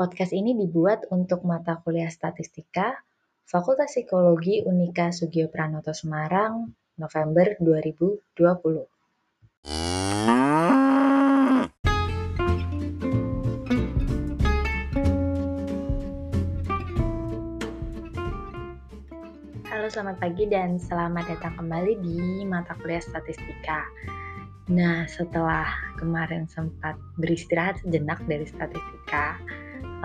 Podcast ini dibuat untuk mata kuliah statistika Fakultas Psikologi Unika Sugio Pranoto Semarang November 2020. Halo, selamat pagi dan selamat datang kembali di mata kuliah statistika. Nah, setelah kemarin sempat beristirahat sejenak dari statistika,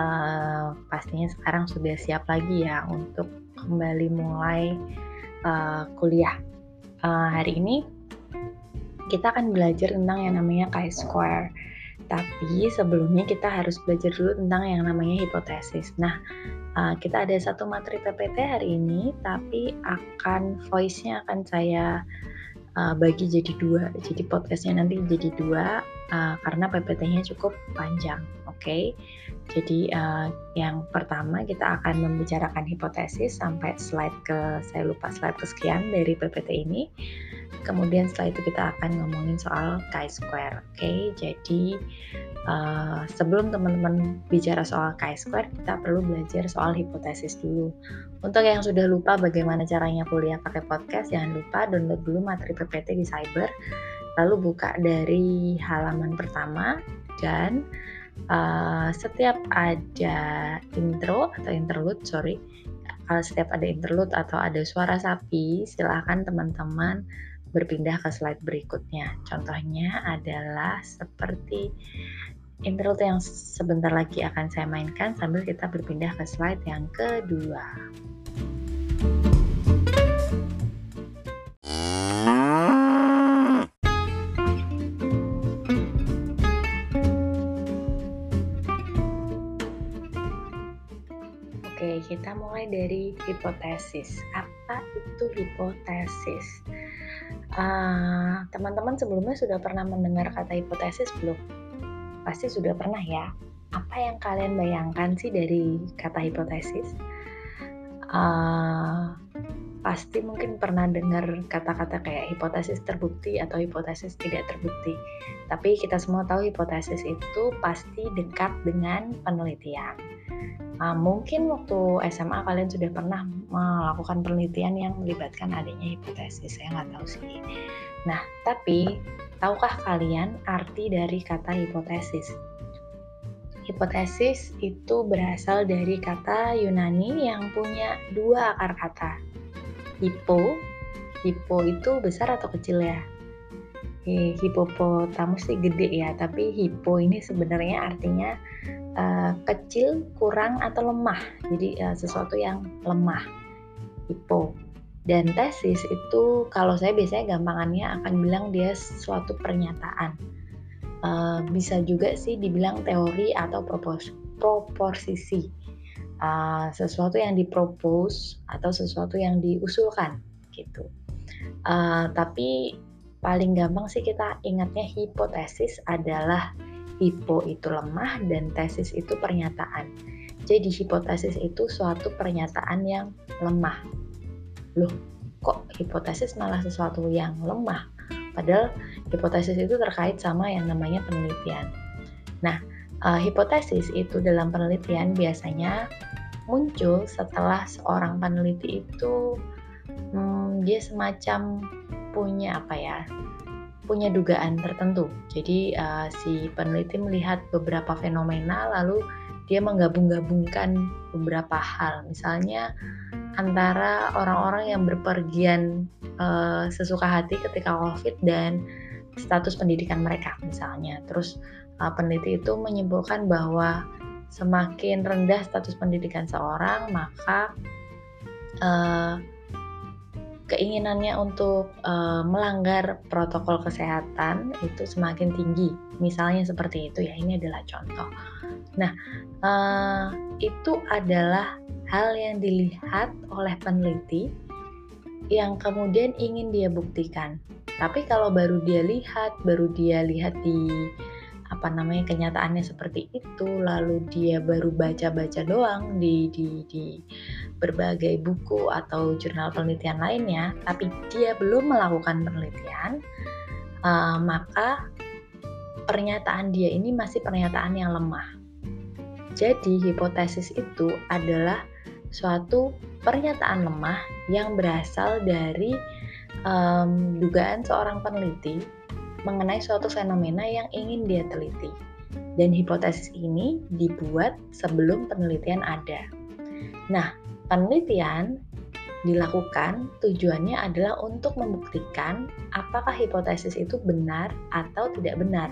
uh, pastinya sekarang sudah siap lagi ya untuk kembali mulai uh, kuliah. Uh, hari ini kita akan belajar tentang yang namanya chi-square. Tapi sebelumnya kita harus belajar dulu tentang yang namanya hipotesis. Nah, kita ada satu materi PPT hari ini, tapi akan voice-nya akan saya bagi jadi dua. Jadi podcastnya nanti jadi dua karena PPT-nya cukup panjang. Oke, okay? Jadi uh, yang pertama kita akan membicarakan hipotesis sampai slide ke saya lupa slide kesekian dari PPT ini. Kemudian setelah itu kita akan ngomongin soal chi-square. Oke, okay? jadi uh, sebelum teman-teman bicara soal chi-square, kita perlu belajar soal hipotesis dulu. Untuk yang sudah lupa bagaimana caranya kuliah pakai podcast, jangan lupa download dulu materi PPT di Cyber, lalu buka dari halaman pertama dan uh, setiap ada intro atau interlude, sorry, kalau setiap ada interlude atau ada suara sapi, silahkan teman-teman berpindah ke slide berikutnya. Contohnya adalah seperti interlude yang sebentar lagi akan saya mainkan sambil kita berpindah ke slide yang kedua. Oke, dari hipotesis. Apa itu hipotesis? ah, teman-teman sebelumnya sudah pernah mendengar kata hipotesis belum? Pasti sudah pernah ya. Apa yang kalian bayangkan sih dari kata hipotesis? Uh, pasti mungkin pernah dengar kata-kata kayak hipotesis terbukti atau hipotesis tidak terbukti. Tapi kita semua tahu hipotesis itu pasti dekat dengan penelitian. Uh, mungkin waktu SMA kalian sudah pernah melakukan penelitian yang melibatkan adanya hipotesis, saya nggak tahu sih. Nah, tapi tahukah kalian arti dari kata hipotesis? Hipotesis itu berasal dari kata Yunani yang punya dua akar kata. Hipo, hipo itu besar atau kecil ya? Hipopotamus sih gede ya, tapi hipo ini sebenarnya artinya uh, kecil, kurang atau lemah. Jadi uh, sesuatu yang lemah. Hipo. Dan tesis itu kalau saya biasanya gampangannya akan bilang dia suatu pernyataan. Uh, bisa juga sih dibilang teori atau propos proposisi. Uh, sesuatu yang dipropose atau sesuatu yang diusulkan gitu. Uh, tapi paling gampang sih kita ingatnya hipotesis adalah Hipo itu lemah dan tesis itu pernyataan. Jadi hipotesis itu suatu pernyataan yang lemah. Loh, kok hipotesis malah sesuatu yang lemah? Padahal hipotesis itu terkait sama yang namanya penelitian. Nah, uh, hipotesis itu dalam penelitian biasanya muncul setelah seorang peneliti itu hmm, dia semacam punya apa ya punya dugaan tertentu. Jadi uh, si peneliti melihat beberapa fenomena lalu dia menggabung-gabungkan beberapa hal. Misalnya antara orang-orang yang berpergian uh, sesuka hati ketika Covid dan status pendidikan mereka misalnya. Terus uh, peneliti itu menyimpulkan bahwa semakin rendah status pendidikan seorang, maka uh, keinginannya untuk uh, melanggar protokol kesehatan itu semakin tinggi. Misalnya seperti itu ya, ini adalah contoh. Nah, uh, itu adalah hal yang dilihat oleh peneliti yang kemudian ingin dia buktikan. Tapi kalau baru dia lihat, baru dia lihat di apa namanya kenyataannya seperti itu, lalu dia baru baca-baca doang di di di berbagai buku atau jurnal penelitian lainnya, tapi dia belum melakukan penelitian, uh, maka pernyataan dia ini masih pernyataan yang lemah. Jadi, hipotesis itu adalah suatu pernyataan lemah yang berasal dari um, dugaan seorang peneliti mengenai suatu fenomena yang ingin dia teliti. Dan hipotesis ini dibuat sebelum penelitian ada. Nah, penelitian dilakukan tujuannya adalah untuk membuktikan apakah hipotesis itu benar atau tidak benar.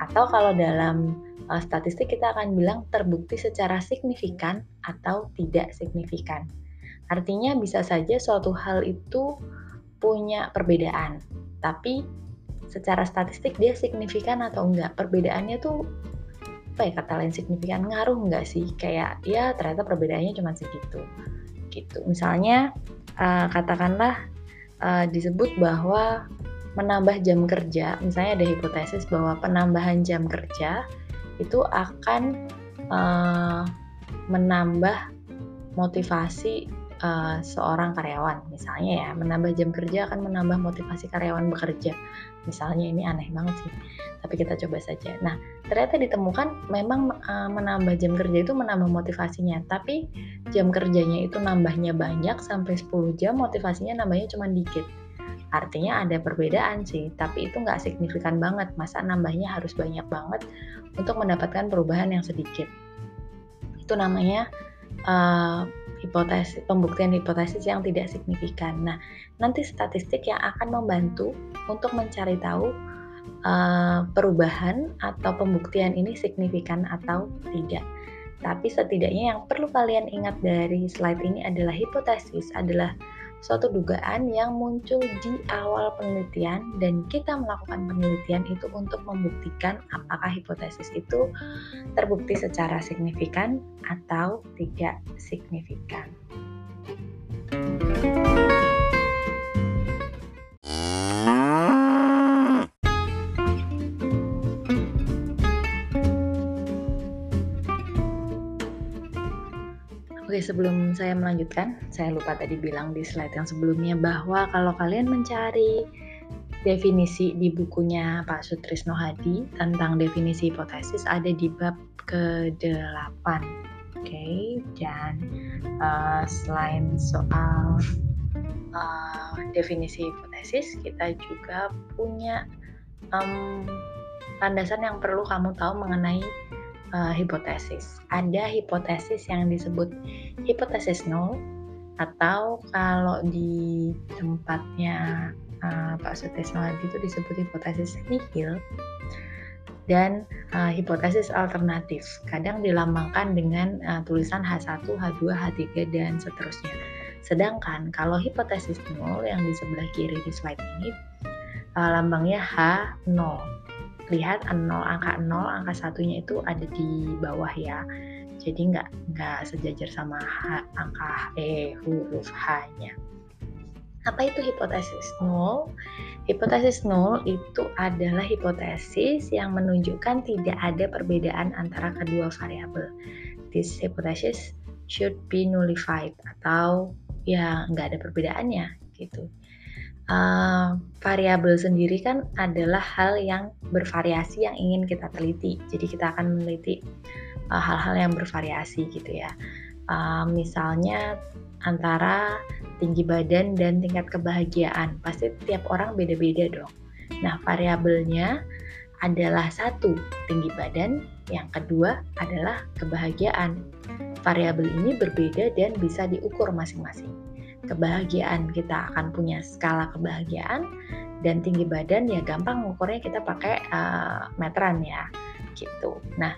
Atau kalau dalam uh, statistik kita akan bilang terbukti secara signifikan atau tidak signifikan. Artinya bisa saja suatu hal itu punya perbedaan, tapi secara statistik dia signifikan atau enggak. Perbedaannya tuh apa ya kata lain signifikan ngaruh enggak sih? Kayak ya ternyata perbedaannya cuma segitu gitu. Misalnya uh, katakanlah uh, disebut bahwa menambah jam kerja, misalnya ada hipotesis bahwa penambahan jam kerja itu akan uh, menambah motivasi uh, seorang karyawan, misalnya ya, menambah jam kerja akan menambah motivasi karyawan bekerja. Misalnya ini aneh banget sih, tapi kita coba saja. Nah, ternyata ditemukan memang uh, menambah jam kerja itu menambah motivasinya, tapi jam kerjanya itu nambahnya banyak sampai 10 jam, motivasinya nambahnya cuma dikit. Artinya ada perbedaan sih, tapi itu nggak signifikan banget. Masa nambahnya harus banyak banget untuk mendapatkan perubahan yang sedikit. Itu namanya uh, hipotesis pembuktian hipotesis yang tidak signifikan. Nah, nanti statistik yang akan membantu untuk mencari tahu uh, perubahan atau pembuktian ini signifikan atau tidak. Tapi setidaknya yang perlu kalian ingat dari slide ini adalah hipotesis adalah suatu dugaan yang muncul di awal penelitian dan kita melakukan penelitian itu untuk membuktikan apakah hipotesis itu terbukti secara signifikan atau tidak signifikan. Oke, sebelum saya melanjutkan, saya lupa tadi bilang di slide yang sebelumnya bahwa kalau kalian mencari definisi di bukunya Pak Sutrisno Hadi tentang definisi hipotesis ada di bab ke-8. Oke, dan uh, selain soal uh, definisi hipotesis, kita juga punya um, landasan yang perlu kamu tahu mengenai uh, hipotesis. Ada hipotesis yang disebut hipotesis nol atau kalau di tempatnya uh, Pak Sutisno lagi itu disebut hipotesis nihil dan uh, hipotesis alternatif. Kadang dilambangkan dengan uh, tulisan H1, H2, H3 dan seterusnya. Sedangkan kalau hipotesis nol yang di sebelah kiri di slide ini uh, lambangnya H0 lihat 0 angka 0 angka satunya itu ada di bawah ya. Jadi nggak nggak sejajar sama H, angka E huruf H nya apa itu hipotesis nol? Hipotesis nol itu adalah hipotesis yang menunjukkan tidak ada perbedaan antara kedua variabel. This hypothesis should be nullified atau ya nggak ada perbedaannya gitu variabel sendiri kan adalah hal yang bervariasi yang ingin kita teliti. Jadi kita akan meneliti eh, hal-hal uh, yang bervariasi gitu ya. Uh, misalnya antara tinggi badan dan tingkat kebahagiaan. Pasti tiap orang beda-beda dong. Nah, variabelnya adalah satu, tinggi badan, yang kedua adalah kebahagiaan. Variabel ini berbeda dan bisa diukur masing-masing kebahagiaan kita akan punya skala kebahagiaan dan tinggi badan ya gampang ngukurnya kita pakai uh, meteran ya gitu. Nah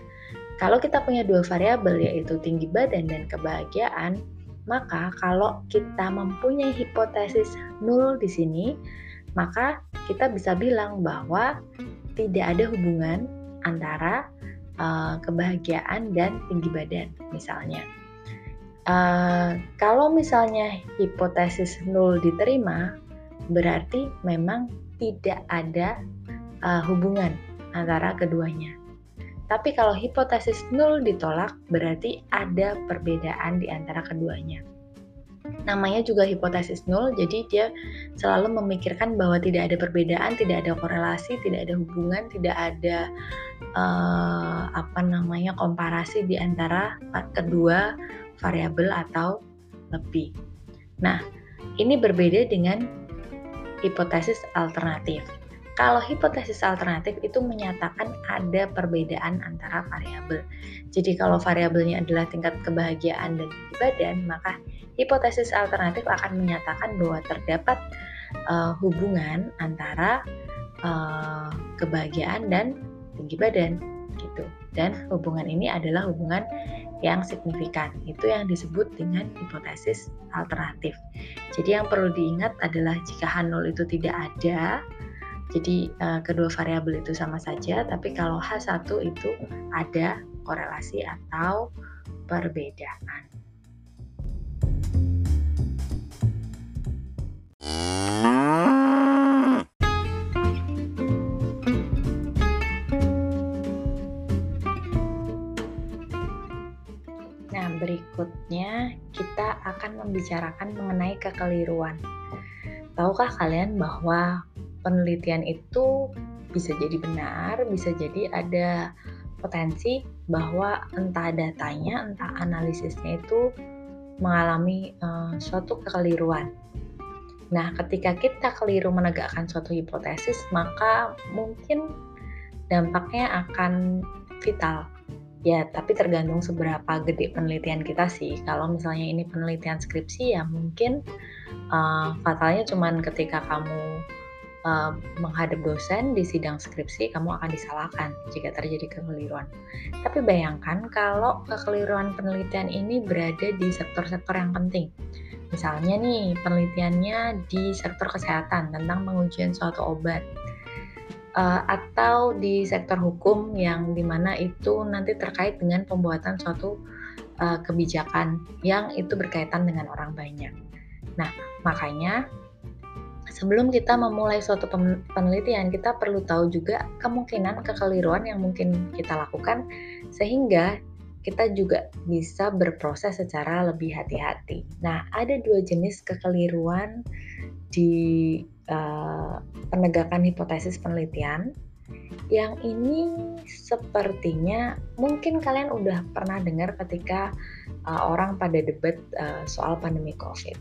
kalau kita punya dua variabel yaitu tinggi badan dan kebahagiaan maka kalau kita mempunyai hipotesis nul di sini maka kita bisa bilang bahwa tidak ada hubungan antara uh, kebahagiaan dan tinggi badan misalnya. Uh, kalau misalnya hipotesis nol diterima, berarti memang tidak ada uh, hubungan antara keduanya. Tapi kalau hipotesis nol ditolak, berarti ada perbedaan di antara keduanya. namanya juga hipotesis nul, jadi dia selalu memikirkan bahwa tidak ada perbedaan, tidak ada korelasi, tidak ada hubungan, tidak ada uh, apa namanya komparasi di antara kedua variabel atau lebih. Nah, ini berbeda dengan hipotesis alternatif. Kalau hipotesis alternatif itu menyatakan ada perbedaan antara variabel. Jadi kalau variabelnya adalah tingkat kebahagiaan dan tinggi badan, maka hipotesis alternatif akan menyatakan bahwa terdapat uh, hubungan antara uh, kebahagiaan dan tinggi badan gitu. Dan hubungan ini adalah hubungan yang signifikan. Itu yang disebut dengan hipotesis alternatif. Jadi yang perlu diingat adalah jika H0 itu tidak ada, jadi uh, kedua variabel itu sama saja, tapi kalau H1 itu ada korelasi atau perbedaan. Berikutnya kita akan membicarakan mengenai kekeliruan. Tahukah kalian bahwa penelitian itu bisa jadi benar, bisa jadi ada potensi bahwa entah datanya, entah analisisnya itu mengalami uh, suatu kekeliruan. Nah, ketika kita keliru menegakkan suatu hipotesis, maka mungkin dampaknya akan vital. Ya, tapi tergantung seberapa gede penelitian kita sih. Kalau misalnya ini penelitian skripsi, ya mungkin uh, fatalnya cuman ketika kamu uh, menghadap dosen di sidang skripsi, kamu akan disalahkan jika terjadi kekeliruan. Tapi bayangkan kalau kekeliruan penelitian ini berada di sektor-sektor yang penting. Misalnya nih, penelitiannya di sektor kesehatan tentang pengujian suatu obat. Uh, atau di sektor hukum yang di mana itu nanti terkait dengan pembuatan suatu uh, kebijakan yang itu berkaitan dengan orang banyak. Nah, makanya sebelum kita memulai suatu penelitian, kita perlu tahu juga kemungkinan kekeliruan yang mungkin kita lakukan, sehingga kita juga bisa berproses secara lebih hati-hati. Nah, ada dua jenis kekeliruan di uh, penegakan hipotesis penelitian. Yang ini sepertinya mungkin kalian udah pernah dengar ketika uh, orang pada debat uh, soal pandemi COVID.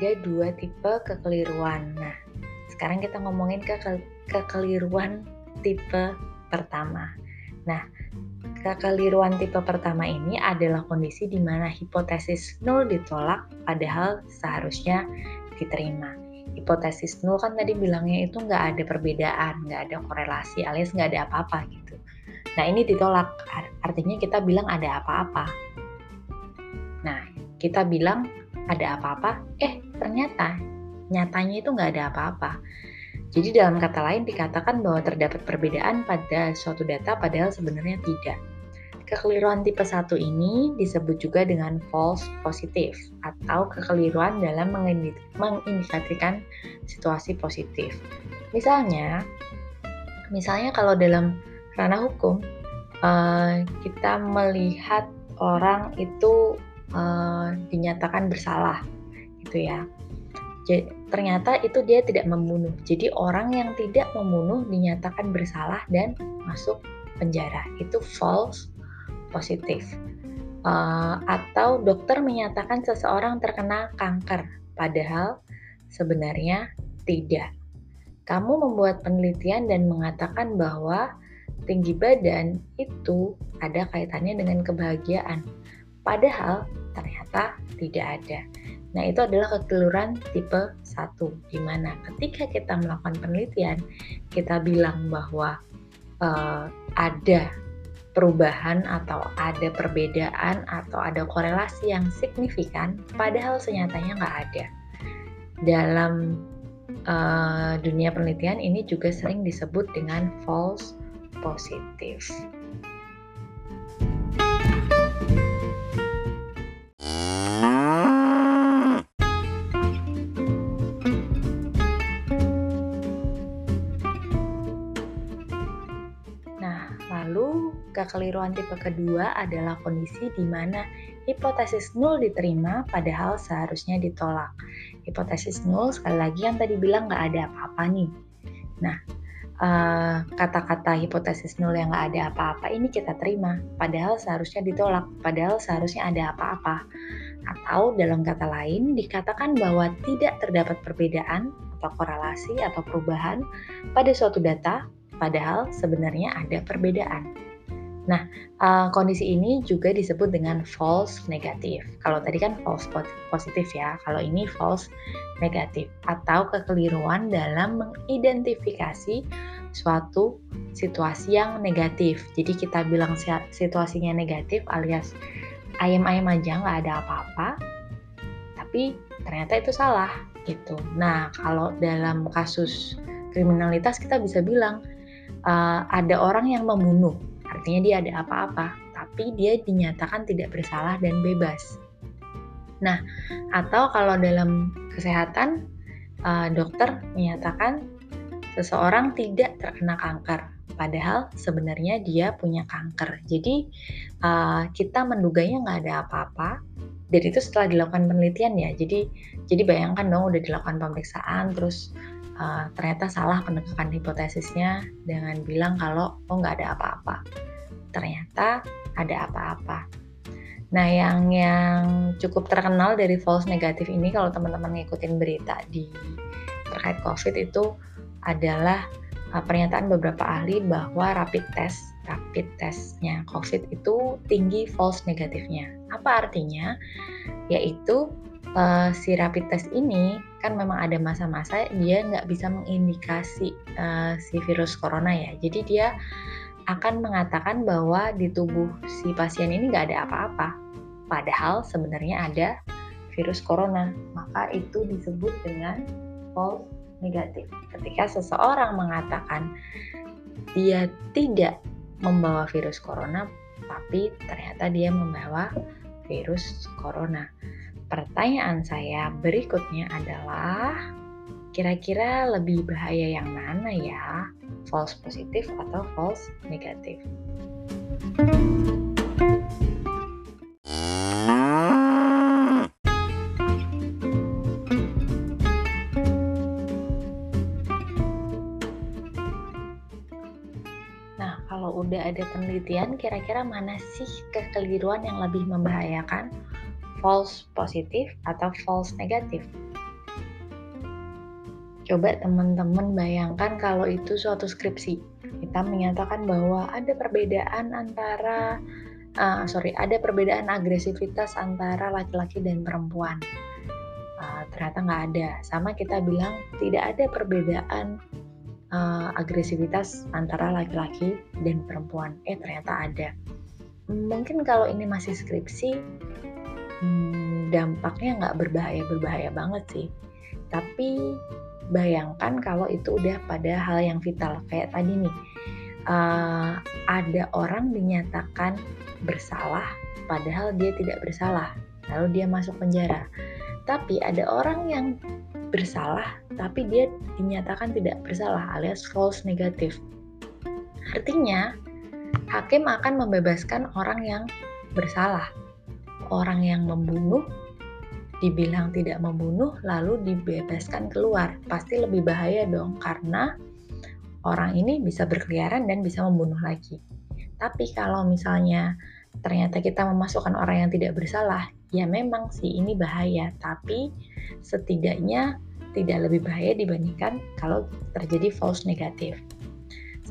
ada dua tipe kekeliruan. Nah, sekarang kita ngomongin ke kekeliruan tipe pertama. Nah, kekeliruan tipe pertama ini adalah kondisi di mana hipotesis nol ditolak padahal seharusnya diterima. Hipotesis nol kan tadi bilangnya itu nggak ada perbedaan, nggak ada korelasi alias nggak ada apa-apa gitu. Nah ini ditolak, artinya kita bilang ada apa-apa. Nah kita bilang ada apa-apa, eh ternyata nyatanya itu nggak ada apa-apa. Jadi dalam kata lain dikatakan bahwa terdapat perbedaan pada suatu data padahal sebenarnya tidak. Kekeliruan tipe 1 ini disebut juga dengan false positive atau kekeliruan dalam mengindikasikan situasi positif. Misalnya, misalnya kalau dalam ranah hukum uh, kita melihat orang itu uh, dinyatakan bersalah gitu ya. Ternyata itu dia tidak membunuh. Jadi orang yang tidak membunuh dinyatakan bersalah dan masuk penjara. Itu false positif. Uh, atau dokter menyatakan seseorang terkena kanker, padahal sebenarnya tidak. Kamu membuat penelitian dan mengatakan bahwa tinggi badan itu ada kaitannya dengan kebahagiaan, padahal ternyata tidak ada. Nah, itu adalah kekeliruan tipe 1, di mana ketika kita melakukan penelitian, kita bilang bahwa uh, ada perubahan atau ada perbedaan atau ada korelasi yang signifikan, padahal senyatanya nggak ada. Dalam uh, dunia penelitian ini juga sering disebut dengan false positive. Kekeliruan tipe kedua adalah kondisi di mana hipotesis nul diterima padahal seharusnya ditolak. Hipotesis nul sekali lagi yang tadi bilang nggak ada apa-apa nih. Nah, eh, kata-kata uh, hipotesis nul yang nggak ada apa-apa ini kita terima, padahal seharusnya ditolak, padahal seharusnya ada apa-apa. Atau dalam kata lain dikatakan bahwa tidak terdapat perbedaan atau korelasi atau perubahan pada suatu data, padahal sebenarnya ada perbedaan. Nah, uh, kondisi ini juga disebut dengan false negatif. Kalau tadi kan false positif ya, kalau ini false negatif atau kekeliruan dalam mengidentifikasi suatu situasi yang negatif. Jadi kita bilang situasinya negatif alias ayam-ayam aja nggak ada apa-apa, tapi ternyata itu salah gitu. Nah, kalau dalam kasus kriminalitas kita bisa bilang uh, ada orang yang membunuh artinya dia ada apa-apa, tapi dia dinyatakan tidak bersalah dan bebas. Nah, atau kalau dalam kesehatan, uh, dokter menyatakan seseorang tidak terkena kanker, padahal sebenarnya dia punya kanker. Jadi uh, kita menduganya nggak ada apa-apa, dan itu setelah dilakukan penelitian ya. Jadi jadi bayangkan dong udah dilakukan pemeriksaan, terus uh, ternyata salah penegakan hipotesisnya dengan bilang kalau oh nggak ada apa-apa. Ternyata ada apa-apa. Nah, yang yang cukup terkenal dari false negatif ini kalau teman-teman ngikutin berita di terkait COVID itu adalah uh, pernyataan beberapa ahli bahwa rapid test rapid testnya COVID itu tinggi false negatifnya. Apa artinya? Yaitu uh, si rapid test ini kan memang ada masa-masa dia nggak bisa mengindikasi uh, si virus corona ya. Jadi dia akan mengatakan bahwa di tubuh si pasien ini nggak ada apa-apa. Padahal sebenarnya ada virus corona. Maka itu disebut dengan false negatif. Ketika seseorang mengatakan dia tidak membawa virus corona, tapi ternyata dia membawa virus corona. Pertanyaan saya berikutnya adalah, kira-kira lebih bahaya yang mana ya? False positif atau false negatif? Nah, kalau udah ada penelitian, kira-kira mana sih kekeliruan yang lebih membahayakan? False positif atau false negatif. Coba teman-teman bayangkan kalau itu suatu skripsi. Kita menyatakan bahwa ada perbedaan antara uh, sorry, ada perbedaan agresivitas antara laki-laki dan perempuan. Uh, ternyata nggak ada. Sama kita bilang tidak ada perbedaan uh, agresivitas antara laki-laki dan perempuan. Eh ternyata ada. Mungkin kalau ini masih skripsi, hmm, dampaknya nggak berbahaya berbahaya banget sih. Tapi bayangkan kalau itu udah pada hal yang vital. Kayak tadi nih uh, ada orang dinyatakan bersalah padahal dia tidak bersalah lalu dia masuk penjara. Tapi ada orang yang bersalah tapi dia dinyatakan tidak bersalah alias false negatif artinya hakim akan membebaskan orang yang bersalah orang yang membunuh dibilang tidak membunuh lalu dibebaskan keluar. Pasti lebih bahaya dong karena orang ini bisa berkeliaran dan bisa membunuh lagi. Tapi kalau misalnya ternyata kita memasukkan orang yang tidak bersalah ya memang sih ini bahaya. Tapi setidaknya tidak lebih bahaya dibandingkan kalau terjadi false negatif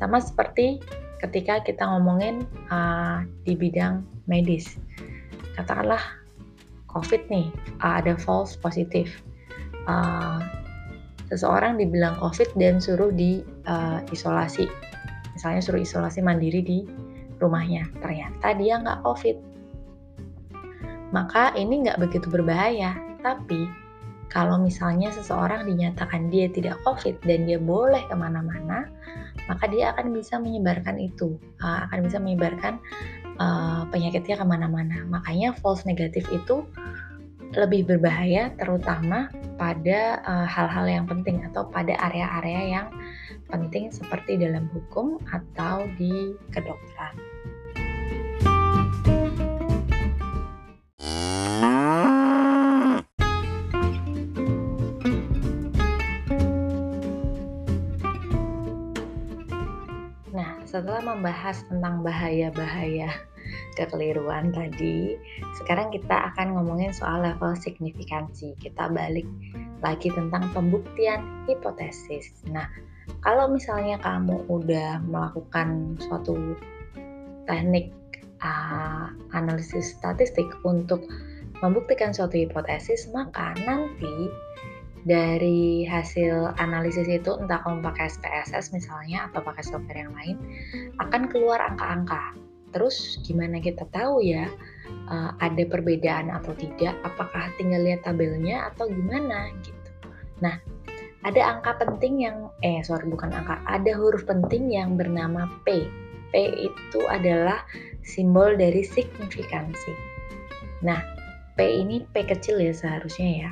sama seperti ketika kita ngomongin uh, di bidang medis katakanlah COVID nih ada false positif uh, seseorang dibilang COVID dan suruh di uh, isolasi. Misalnya suruh isolasi mandiri di rumahnya. Ternyata dia nggak COVID. Maka ini nggak begitu berbahaya. Tapi kalau misalnya seseorang dinyatakan dia tidak COVID dan dia boleh ke mana-mana, maka dia akan bisa menyebarkan itu, uh, akan bisa menyebarkan Eh, penyakitnya ke mana-mana. Makanya false negatif itu lebih berbahaya terutama pada eh, hal-hal uh, hal -hal yang penting atau pada area-area yang penting seperti dalam hukum atau di kedokteran. Nah, setelah membahas tentang bahaya-bahaya kekeliruan tadi, sekarang kita akan ngomongin soal level signifikansi. Kita balik lagi tentang pembuktian hipotesis. Nah, kalau misalnya kamu udah melakukan suatu teknik uh, analisis statistik untuk membuktikan suatu hipotesis, maka nanti dari hasil analisis itu entah kamu pakai SPSS misalnya atau pakai software yang lain akan keluar angka-angka. Terus gimana kita tahu ya uh, ada perbedaan atau tidak? Apakah tinggal lihat tabelnya atau gimana gitu? Nah, ada angka penting yang eh sorry bukan angka, ada huruf penting yang bernama P. P itu adalah simbol dari signifikansi. Nah, P ini P kecil ya seharusnya ya.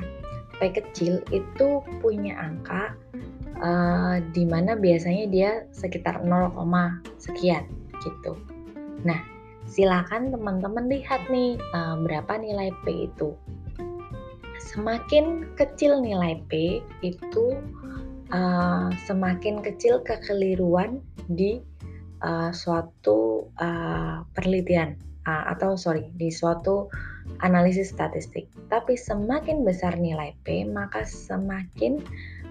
P kecil itu punya angka uh, di mana biasanya dia sekitar 0, sekian gitu. Nah, silakan teman-teman lihat nih uh, berapa nilai P itu. Semakin kecil nilai P itu uh, semakin kecil kekeliruan di uh, suatu uh, penelitian uh, atau sorry di suatu analisis statistik. Tapi semakin besar nilai P, maka semakin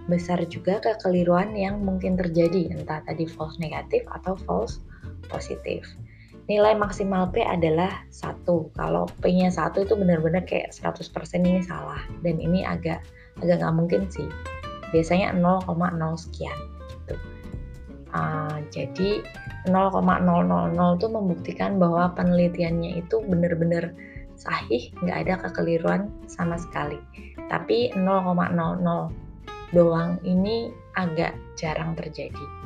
besar juga kekeliruan yang mungkin terjadi, entah tadi false negatif atau false positif. Nilai maksimal P adalah satu. Kalau P-nya satu itu benar-benar kayak 100% ini salah. Dan ini agak agak nggak mungkin sih. Biasanya 0,0 sekian gitu. Uh, jadi 0,000 itu membuktikan bahwa penelitiannya itu benar-benar sahih, nggak ada kekeliruan sama sekali. Tapi 0,00 doang ini agak jarang terjadi.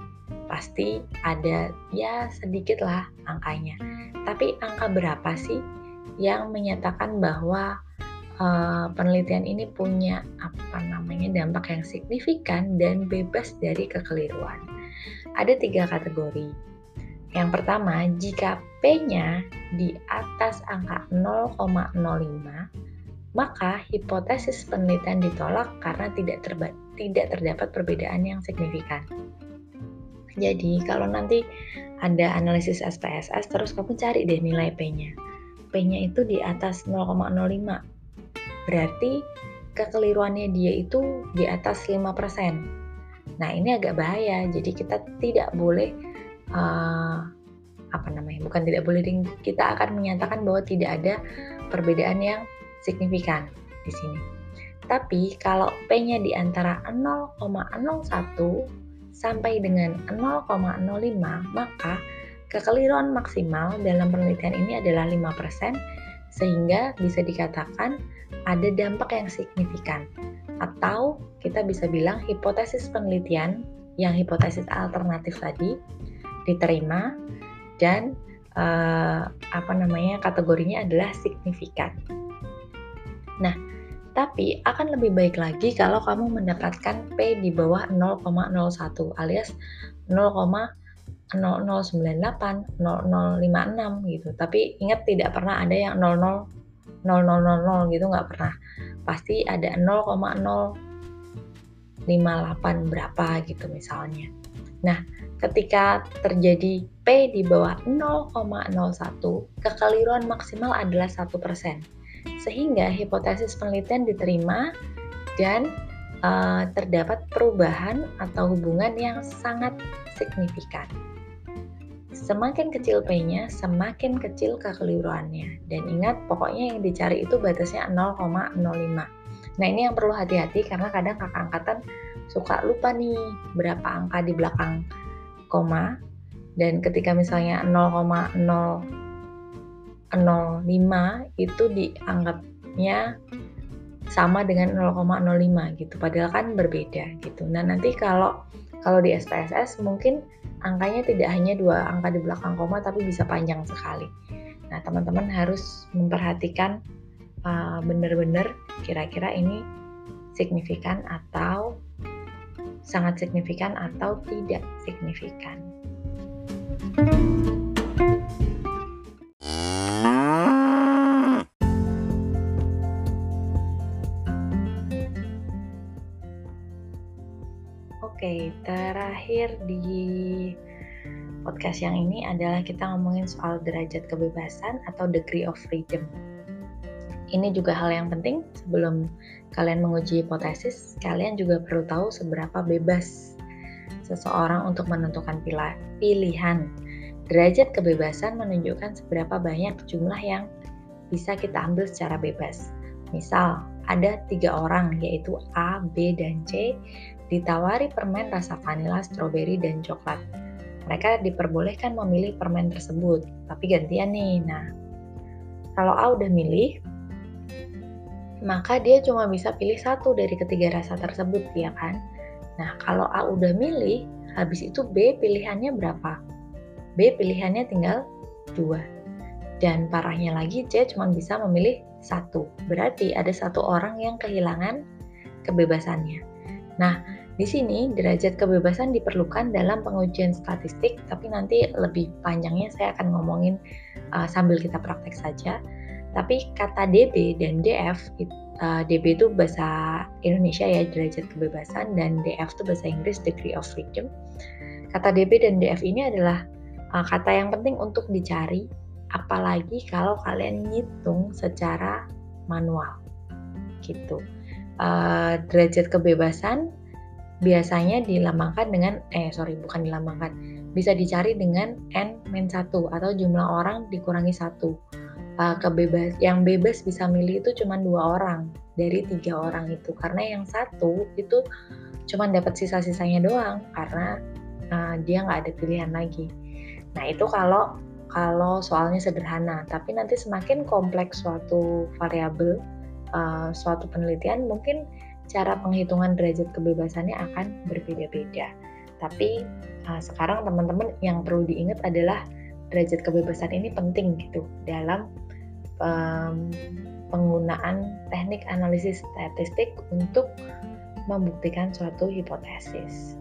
Pasti ada ya sedikit lah angkanya. Tapi angka berapa sih yang menyatakan bahwa uh, penelitian ini punya apa namanya dampak yang signifikan dan bebas dari kekeliruan? Ada tiga kategori. Yang pertama, jika P-nya di atas angka 0,05, maka hipotesis penelitian ditolak karena tidak, tidak terdapat perbedaan yang signifikan. Jadi, kalau nanti ada analisis SPSS, terus kamu cari deh nilai P-nya. P-nya itu di atas 0,05. Berarti kekeliruannya dia itu di atas 5%. Nah, ini agak bahaya. Jadi kita tidak boleh uh, apa namanya bukan tidak boleh kita akan menyatakan bahwa tidak ada perbedaan yang signifikan di sini. Tapi kalau P-nya di antara 0,01 sampai dengan 0,05 maka kekeliruan maksimal dalam penelitian ini adalah 5% sehingga bisa dikatakan ada dampak yang signifikan atau kita bisa bilang hipotesis penelitian yang hipotesis alternatif tadi diterima dan uh, apa namanya kategorinya adalah signifikan. Nah, tapi akan lebih baik lagi kalau kamu mendapatkan P di bawah 0,01 alias 0,0098, 0056 gitu. Tapi ingat tidak pernah ada yang 00 0000 gitu nggak pernah. Pasti ada 0,058 berapa gitu misalnya. Nah, ketika terjadi P di bawah 0,01, kekeliruan maksimal adalah 1%. Sehingga hipotesis penelitian diterima dan uh, terdapat perubahan atau hubungan yang sangat signifikan. Semakin kecil P-nya, semakin kecil kekeliruannya. Dan ingat, pokoknya yang dicari itu batasnya 0,05. Nah, ini yang perlu hati-hati karena kadang kakak angkatan suka lupa nih berapa angka di belakang koma dan ketika misalnya 0,005 itu dianggapnya sama dengan 0,05 gitu. Padahal kan berbeda gitu. Nah nanti kalau kalau di SPSS mungkin angkanya tidak hanya dua angka di belakang koma tapi bisa panjang sekali. Nah teman-teman harus memperhatikan uh, benar-benar kira-kira ini signifikan atau sangat signifikan atau tidak signifikan. Oke, terakhir di podcast yang ini adalah kita ngomongin soal derajat kebebasan atau degree of freedom. Ini juga hal yang penting sebelum kalian menguji hipotesis, kalian juga perlu tahu seberapa bebas seseorang untuk menentukan pilihan. Derajat kebebasan menunjukkan seberapa banyak jumlah yang bisa kita ambil secara bebas. Misal, ada tiga orang yaitu A, B, dan C ditawari permen rasa vanila, stroberi, dan coklat mereka diperbolehkan memilih permen tersebut, tapi gantian nih. Nah, kalau A udah milih, maka dia cuma bisa pilih satu dari ketiga rasa tersebut, ya kan? Nah, kalau A udah milih, habis itu B pilihannya berapa? B pilihannya tinggal dua. Dan parahnya lagi, C cuma bisa memilih satu. Berarti ada satu orang yang kehilangan kebebasannya. Nah, di sini, derajat kebebasan diperlukan dalam pengujian statistik, tapi nanti lebih panjangnya saya akan ngomongin uh, sambil kita praktek saja. Tapi kata DB dan DF, uh, DB itu bahasa Indonesia ya, derajat kebebasan, dan DF itu bahasa Inggris, degree of freedom. Kata DB dan DF ini adalah uh, kata yang penting untuk dicari, apalagi kalau kalian ngitung secara manual. Gitu. Uh, derajat kebebasan biasanya dilambangkan dengan eh sorry bukan dilambangkan. Bisa dicari dengan n min 1 atau jumlah orang dikurangi satu. Uh, kebebas yang bebas bisa milih itu cuma dua orang dari tiga orang itu. Karena yang satu itu cuma dapat sisa-sisanya doang karena uh, dia nggak ada pilihan lagi. Nah itu kalau kalau soalnya sederhana. Tapi nanti semakin kompleks suatu variabel uh, suatu penelitian mungkin cara penghitungan derajat kebebasannya akan berbeda-beda. Tapi uh, sekarang teman-teman yang perlu diingat adalah derajat kebebasan ini penting gitu dalam um, penggunaan teknik analisis statistik untuk membuktikan suatu hipotesis.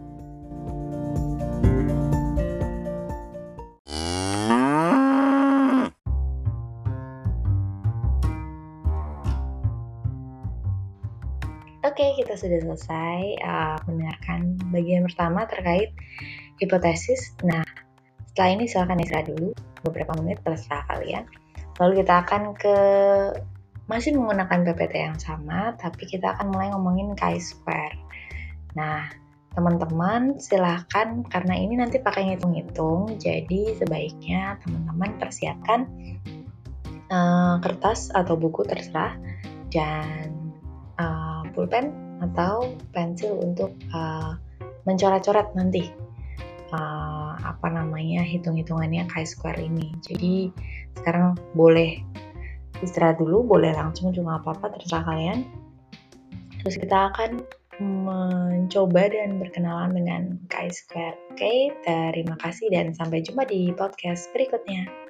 Oke, kita sudah selesai uh, mendengarkan bagian pertama terkait hipotesis. Nah, setelah ini silakan istirahat dulu beberapa menit terserah kalian. Lalu kita akan ke masih menggunakan PPT yang sama, tapi kita akan mulai ngomongin chi-square. Nah, teman-teman silahkan karena ini nanti pakai ngitung-ngitung, jadi sebaiknya teman-teman persiapkan uh, kertas atau buku terserah dan uh, pulpen atau pensil untuk uh, mencoret-coret nanti uh, apa namanya hitung-hitungannya chi-square ini. Jadi sekarang boleh istirahat dulu, boleh langsung juga apa-apa terserah kalian. Terus kita akan mencoba dan berkenalan dengan chi-square. Oke, terima kasih dan sampai jumpa di podcast berikutnya.